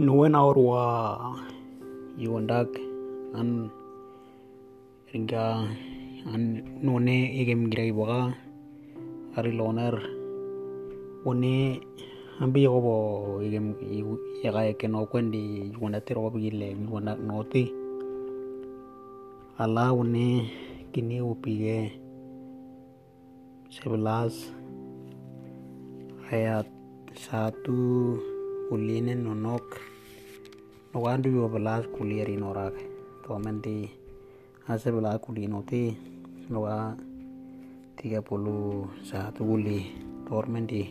Nuwen aurwa yuandak an ringa an nune igem gira iboga ari loner one ambi yobo igem yaga yake no kwendi yuanda tiro bigile yuanda noti ala one kini upige sebelas ayat satu kulinen nonok nokandu yo belas kulieri norak tomenti ase belas kulinoti puluh satu kuli. Tormenti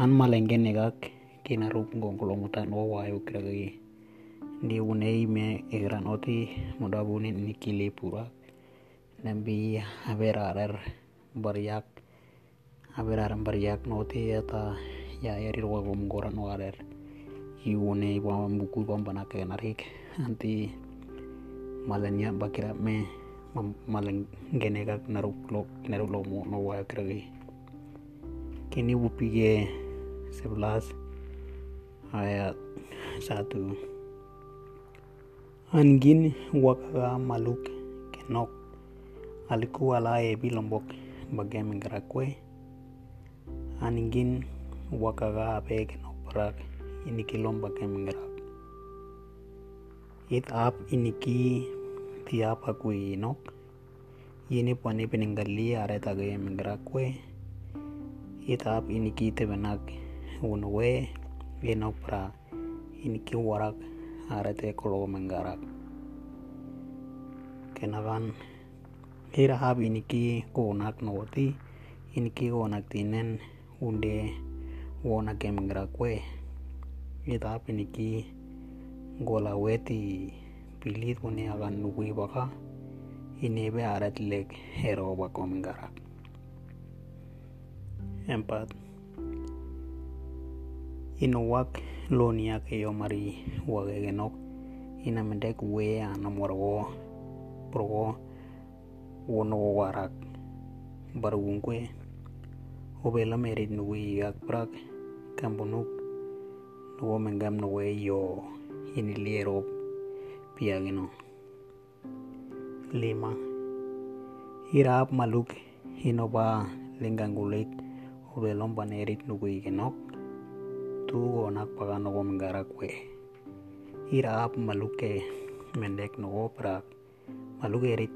an malengke negak kinaruk ngongkolongutan no wayo kiragi ndi unei me igran oti mudabunin nikili pura. Nambi averarer bariak averarer bariak noti ata ya yari rwa gom goran warer iune iwa buku bom banake narik anti malanya bakira me malang gene kak naruk lo naruk lo mo no wa kragi kini bupige 11 ayat 1 angin wakaga maluk kenok alikuwa la ebi lombok bagem ngrakwe angin wakaga abe kenok parak iniki lomba kem ngrak it iniki tiap aku inok. Ini pani peninggali are tage ngrakwe it ap iniki tebenak unwe inok pra iniki warak arete kolo menggarak kenakan ira hab iniki konak noti. Iniki konak tinen unde wona kem ngrakwe iniki gola weti pilit kone akan nukui baka inebe aret lek hero bako menggarak empat inuwak lonia ke yo mari ina mendek we ana morgo progo wono warak barungkwe obela merit nuwi yak prak kambunuk nuwo mengam nuwe yo iniliero piagino lima. Irap maluk hinoba linggangulit obelom panerit nuwi genok tu onak paga nogo menggara kue ira ap maluke mendek nogo prak maluke rit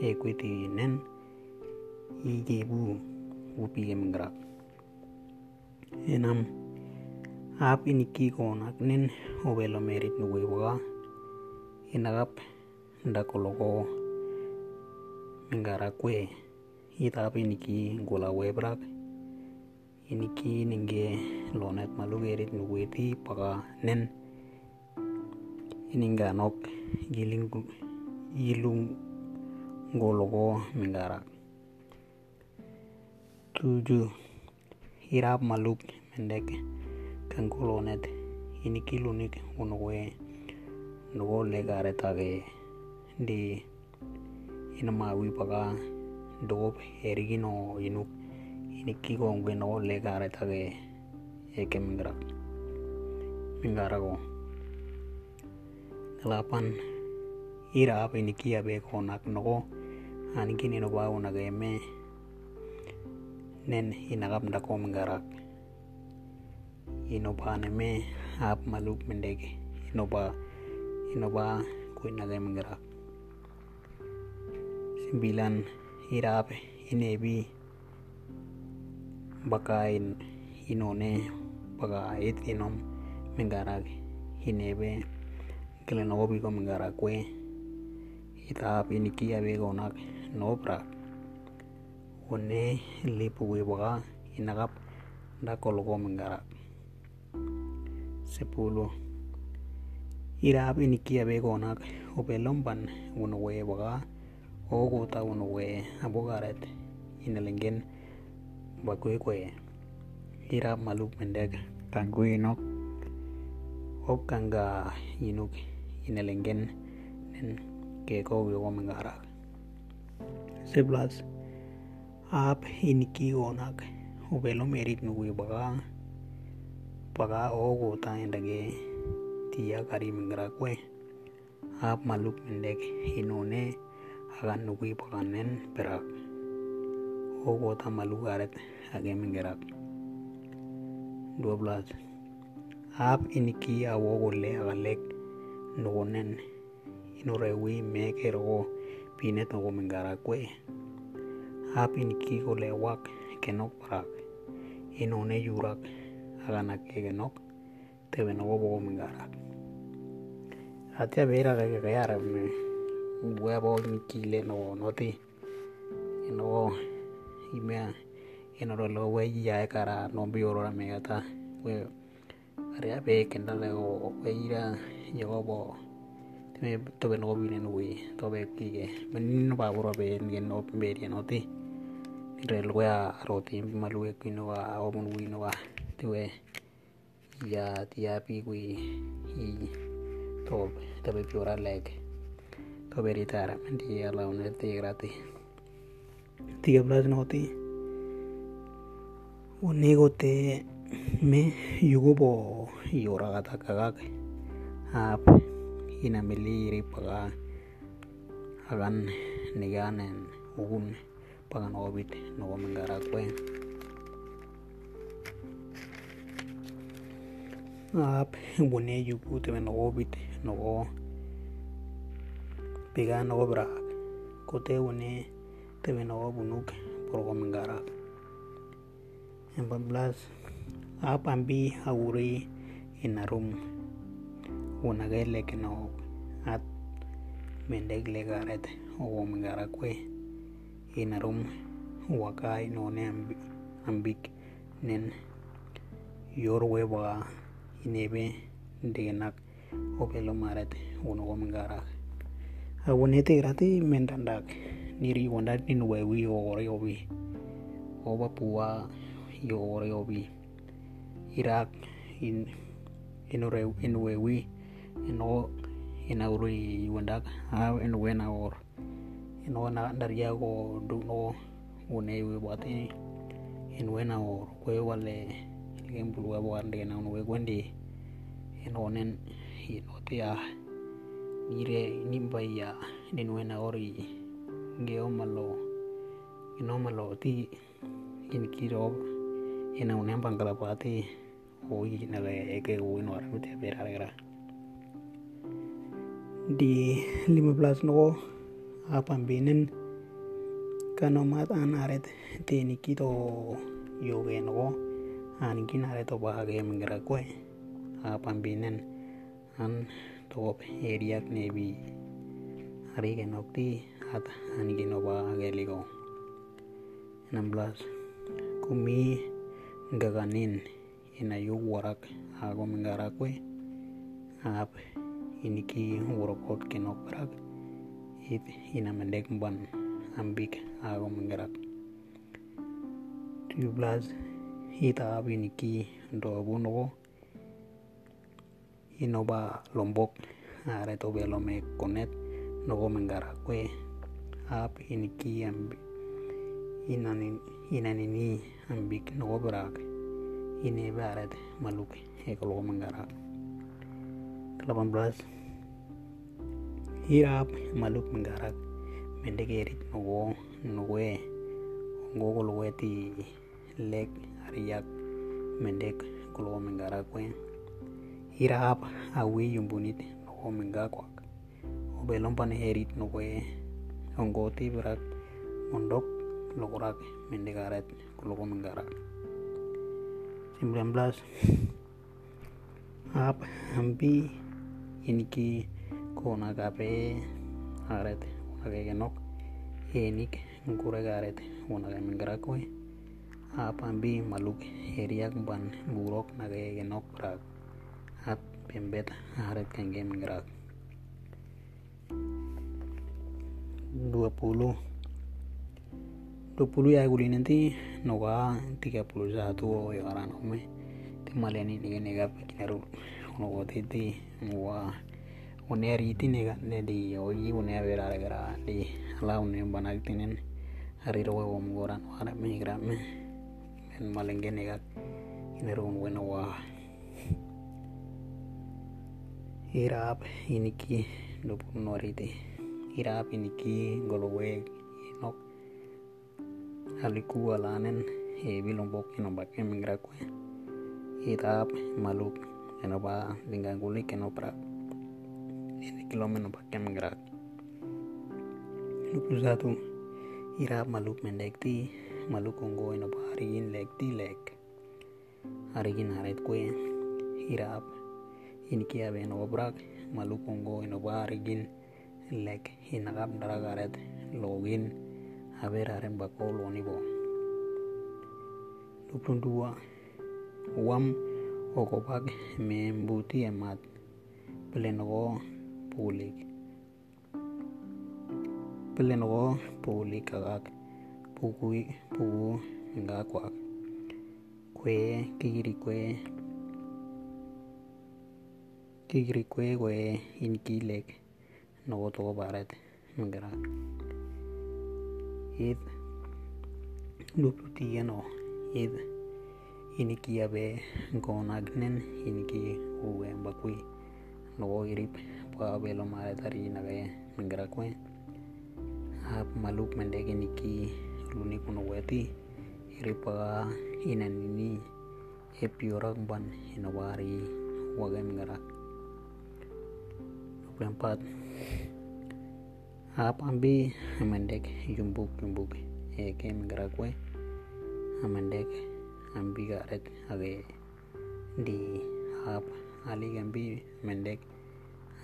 equity nen ijebu upi menggerak enam ap iniki konak nen obelo merit nuwe waga inagap ndakologo menggara kue ita ap iniki gola webrak. Iniki ninge lonet malugerit nuweti paka nen. Ininga nok giling ilung gologo menggarak tujuh hirap maluk mendek kangko lonet iniki lunik unowe nugo legare tage. Di inamawi paka dogop erigino inuk iniki kongwe no legare tage. Eke menggara menggara ko delapan ira apa iniki abe konak no aniki ni no bau naga eme nen inagap ndako menggarak inoba neme ap maluk mendege. Inoba inoba kui naga menggerak sembilan irap inebi bakain inone pagait inom menggarak inebe kelen obi ko menggarak kwe itap iniki abe konak nopra one lipu we baga inagap ndakologo menggarak sepuluh irap iniki abe konak obelomban uno we baga ogota uno we abogaret inalengen bakwe kwe. Irap maluk mendek kangwe nok op kanga inuk inalengen nen ke ko yo mengarak sebelas ap iniki onak baga ogo ta endage tia kari mingrakwe ap maluk mendek inone akan nukui pakanen perak kota maluk aret age minggerak 12 ap iniki awo kole akalek nukonen. Inurewi mekero pinet noko minggarakwe ap iniki kole wak kenok parak inone noko poko minggarak atya beira kake kayara me bua po nikile no noti ino imea inoro lo we ya kara no bioro ra megata we ari abe kendale o weira yogo bo teme tobe no bine no we tobe kige menin ba boro be ngen no be no ti re lo ya roti malu e kino wa o mun wi no wa tewe ya tia pi wi i to tobe piora leg tobe ritara mendi ala un te grati tiga belas noti onego te me yugo bo yora kata kagak ap ina meliri paga agan niganen ugun pagan obit no mengara kwe ap bune yugu te no obit no piga no brak kote une te no bunuk por mengara Empat apambi auri inarum unagele keno at mendeg legaret o mengara kwe inarum waka inone ambik nen. Yorwe ba inebe ndenak opelo maret uno go mengara awonete grati mendandak niri wondat inwewi o obi oba puwa yore obi irak in inure inwewi ino wendak a in wena or ino na daria go duno une wi bati in wena or kwe wale ligem bulwa bo ande na unwe gwendi ino nen ino tia nire nimbaya nin wena ori ngeo malo ino malo ti in kiro ina unem pangkala pati oi naga eke oi no ara mute bera gara di 15 no apambinen kano mat an aret teni kito yoge no an kin aret to bahage mengira kwe apambinen an top area nebi hari kenokti at an gino bahage ligo. 16 kumi gaganin ina yu warak ago mengarakwe ap iniki worokot kenok parak it ina mendek ban ambik ago mengarak 17 ita ap iniki do buno inoba lombok are to belo me konet nogo mengarakwe ap iniki ambik inanin inanini ambik nogo berak. Ini barat maluk ekolo menggara. 18 hirap maluk menggarak mendegerit nogo nogue ngogo loeti lek ariak mendek kolo menggara kwe hirap awi yumbunit nogo menggakwak obelom pane herit nogue ongoti berak mondok lokorak mendegaret kolo menggarak 19 ap hampi iniki kona kape aret unage genok enik ngure garet unage mengrakwe ap ambi maluk heriak ban burok nage genok prak ap pembet aret kenge mengrak 20 20 ya guli nanti. Noga 31 o yaran ome. Timaleni ni nega pikinaru ono titi wa uneri tinega ne di oyi une vera gara di ala une banak tinen hari ro wo mgoran wara me me men malenge nega inaru un wena wa. Irap iniki norite irap iniki golowek inok alikuwa lanen e bilombok inombake mingrakwe. Irap maluk enoba lingangulik enopra ini kilome nombake mingrak. Lupu satu irap maluk mendekti maluk ongo enoba harigin lekti lek. Harigin haret kwe irap iniki abe enobrak maluk ongo enoba harigin lek. Hinakap daragaret login. Haber haren bako loni bo. Lupun dua. Wam okobak me mbuti emat pelenogo pulik. Pelenogo pulik pukui puku nga kwak kwe kigiri kwe kigiri kwe kwe inkilek nogo togo baret mengera id luputi no id iniki abe ngonagnen iniki uwe bakui nogo irip pa belo mare tari nagaye mengera kwe. Ap maluk mendek iniki luni kuno weti iripa inanini epiorak ban inawari wage mengera empat. Ap ambi amendek yumbuk yumbuk. Eke mengera kwe amendek ambi garet age. Di ap ali ambi mendek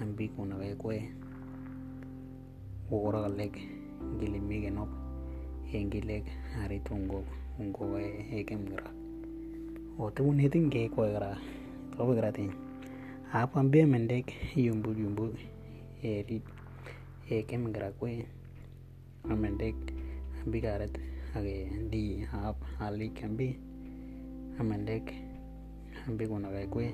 ambi kuna kwe kwe wora galek gilimi genop engilek harit ungo ungo eke mengera ote unetin ke kwe gara tobe gara tin ap ambi mendek yumbuk yumbuk erit eke mengera kwe amendek ambi garet age di ap alik ambi. Amendek ambi kuna kwe kwe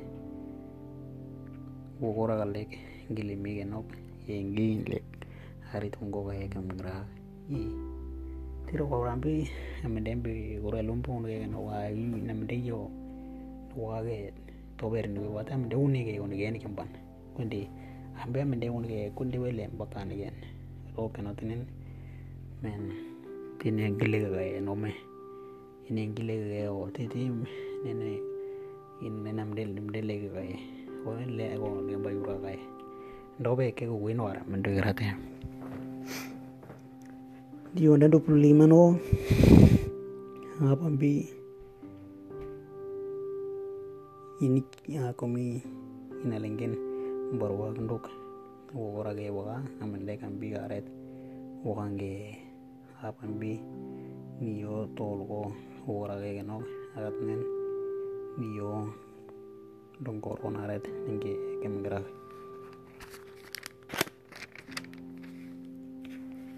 wogora galek gilimi genop engilek harit ungo eke mengera i tiro korambi amendembe gora lumpo nge no wa namde yo wa ge to ber ni wa tam de uni ge uni ge ni kamban kundi ambe amende uni ge kundi wele mbakan gen ro kana tinen men tine gile ge no me. Ine gile ge o titi nene in namde namde le ge o le go le bayura ge ndo be ke go wino ara mende grate Dio da 25 no. Apa bi? Ini kami inalengen barwa nduk wogora ge waga amende kan bi garet wagange apa bi? Niyo tolgo wogora ge no agat nen niyo dongkor onaret ninge kemgra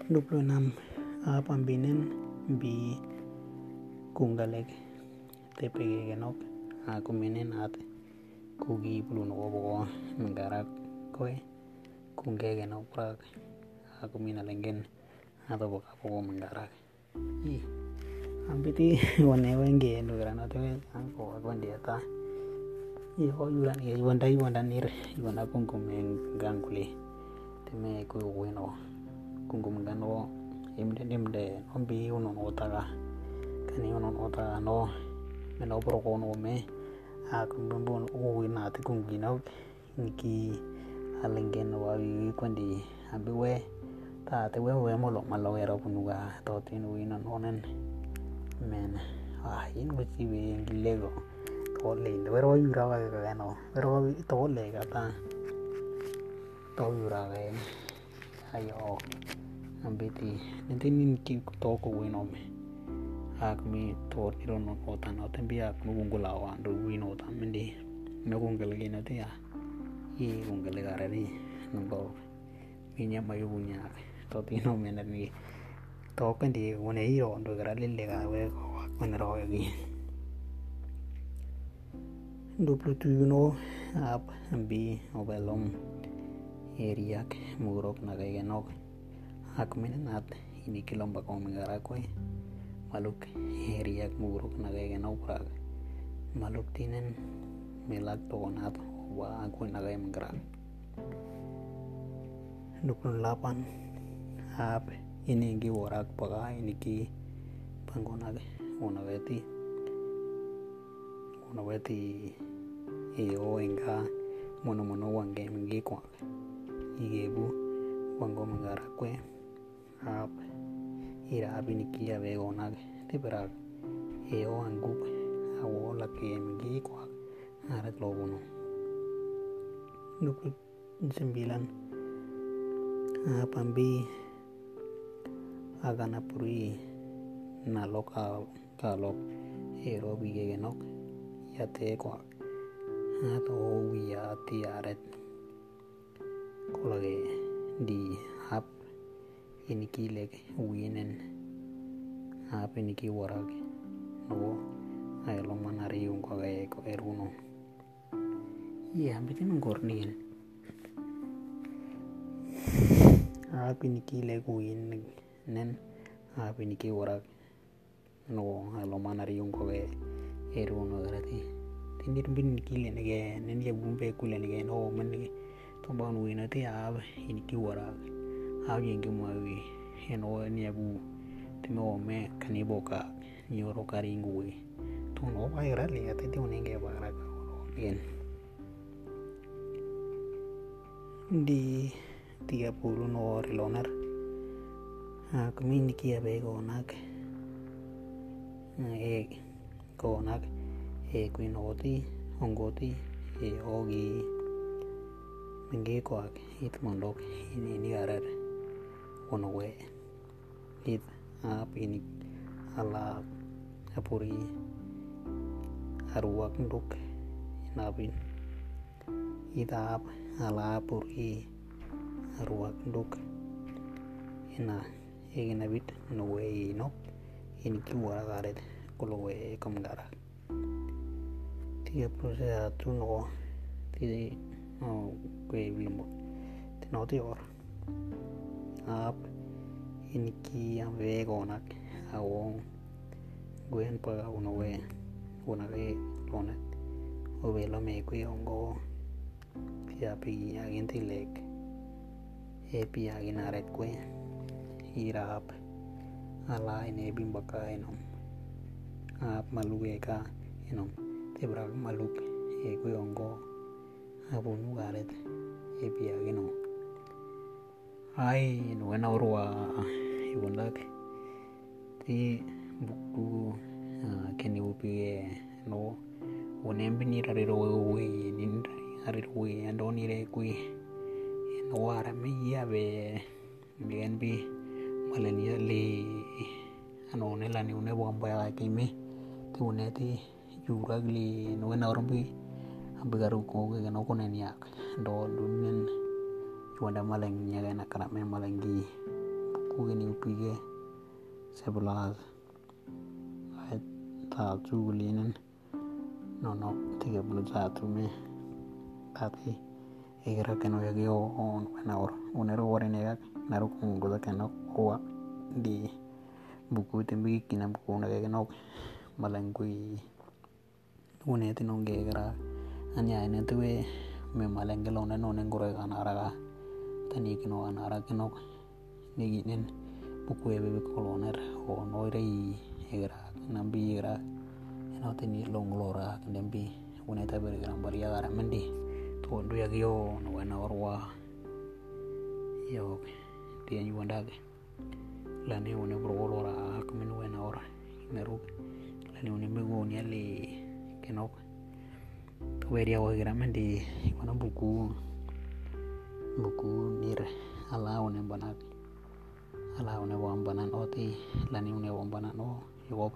26 apa binen bi kungalek tepege genok. Aku minen at no bogo ngara koe kungge genok prak. Aku mina lengen atau boka bogo mengara i ambiti wane wenge no grana to angko wande ta i ho yuran i wanda i wanda nir. I wanda kungkum en gangkuli teme ku weno kungkum gano imde nimde ombi uno no taga kani uno no taga no me no pro kono me a kumbon o na te kungi no niki alingen wa wi kwandi abi we ta te we we mo lo malo ero kunuga to tin wi no nonen. Men a in we ti we ngilego to le ndo ro yura ga ga no ro to le ga ta to yura ga ayo ambiti nintinin ki to ko wino me ak mi to iro no ota no tembi ak no gungula wa ndo wino ta mindi no gungala gi na tia i gungala ga rani no bo mi nya mayu bunya to ti no me na mi to kan di wone iro ndo ga le le ga we ko ko na ro gi. Duplo tu no ap ambi obelom eriak murok na ga genok aku minat ini kilomba kong negara koi maluk heriak muruk nagai gen oprak maluk tinen melak togonat wa aku nagai menggerak. Nukun lapan ap ini ingi warak paka ini ki pangonage unaweti unaweti iyo inga mono mono wange mingi kwa igebu wango mangara kwe ap ira abini ki ave gonage tiberak iyo anguk awo laki mingi kwa arat lobuno nukun sembilan pambi agana puri nalok kalok ero bige genok yate kwa ato wiya ti aret kolage di ini kilek winen hap ini ki no ayalong manari yung kagay ko eruno iya bitin ngornil apiniki leguin nen apiniki warak no alo manari yung koge eru no grati tindir bin kile nege nen ya bumbe kule nege no men nege to ban wina ti ab warak ab yengi mawi eno ni abu timo me kani boka nyoro karingui. To no ba ira le ate ti unenge barak bien di 30 no riloner kami niki abe gonak. E gonak e kuinoti ongoti e ogi. Mingi kwak it mondok ini ni arar ono we. It ap ini ala apuri aruak nduk inapin itap ala apuri ruak nduk. Ina egina bit no we no in ki wara garet kulo we kam gara. Tiga proses tu no ti no kwe bilmo ti no ti or ap in ki am we gonak awong gwen pa uno we una we lonet o ve lo me kwe ongo ya pi agin ti lek e pi agin aret kwe irap ala ine bimbaka enom ap maluge ka enom tebra maluk e kwe ongo abunu garet e pi agino ai no na urwa ibundak ti buku keni upige no unembi ni rariro we ni rariro we ando ni re kwe no ara me ya be bien bi malenia le ano ne la ni une bomba ya ki me ti une ti yura gli no na orbi ambigaru ko ge no ko ne yak do dunen wanda maleng nyaga na kana me malengi buku gini upige sebelas ayat satu gulinen nono tiga puluh satu me tapi igra que no llegué on buena hora unero hora nega naro con goda que no kuwa di buku tembi kina buku na que no malengui une ti non gegra anya ene tuwe me malenge lo ne no ne gore ganara tani kino anara kino nigi nen buku ebe koloner o noire i egra nambi egra eno tini longlora kendembi une ta ber gran baria gara mendi to ndu ya gyo no wana orwa yo dia ni wandage lani une brolora akmen wena ora neru lani une mego ni ale kenok. To beria wa gra mendi wana buku buku nir ala une banak ala une wambanan oti lani une wambanan o yob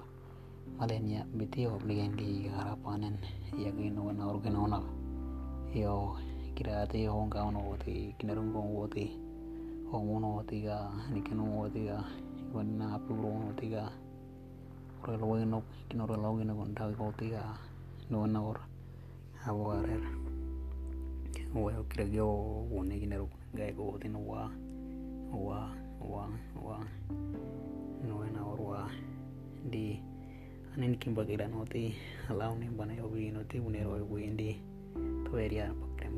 malenia biti obligen di harapanen ya gino na organona yo kirate yo nga ono oti kinarung kong oti. Homono oti ga nikeno oti ga wana apuro oti ga relo no kino relo gino kon tag oti ga no na or abo wa kira yo wone kinarung ga go oti no wa wa wa wa no na or wa di anen kimba kira noti alau ni bana yo bi noti unero yo windi to eria pakre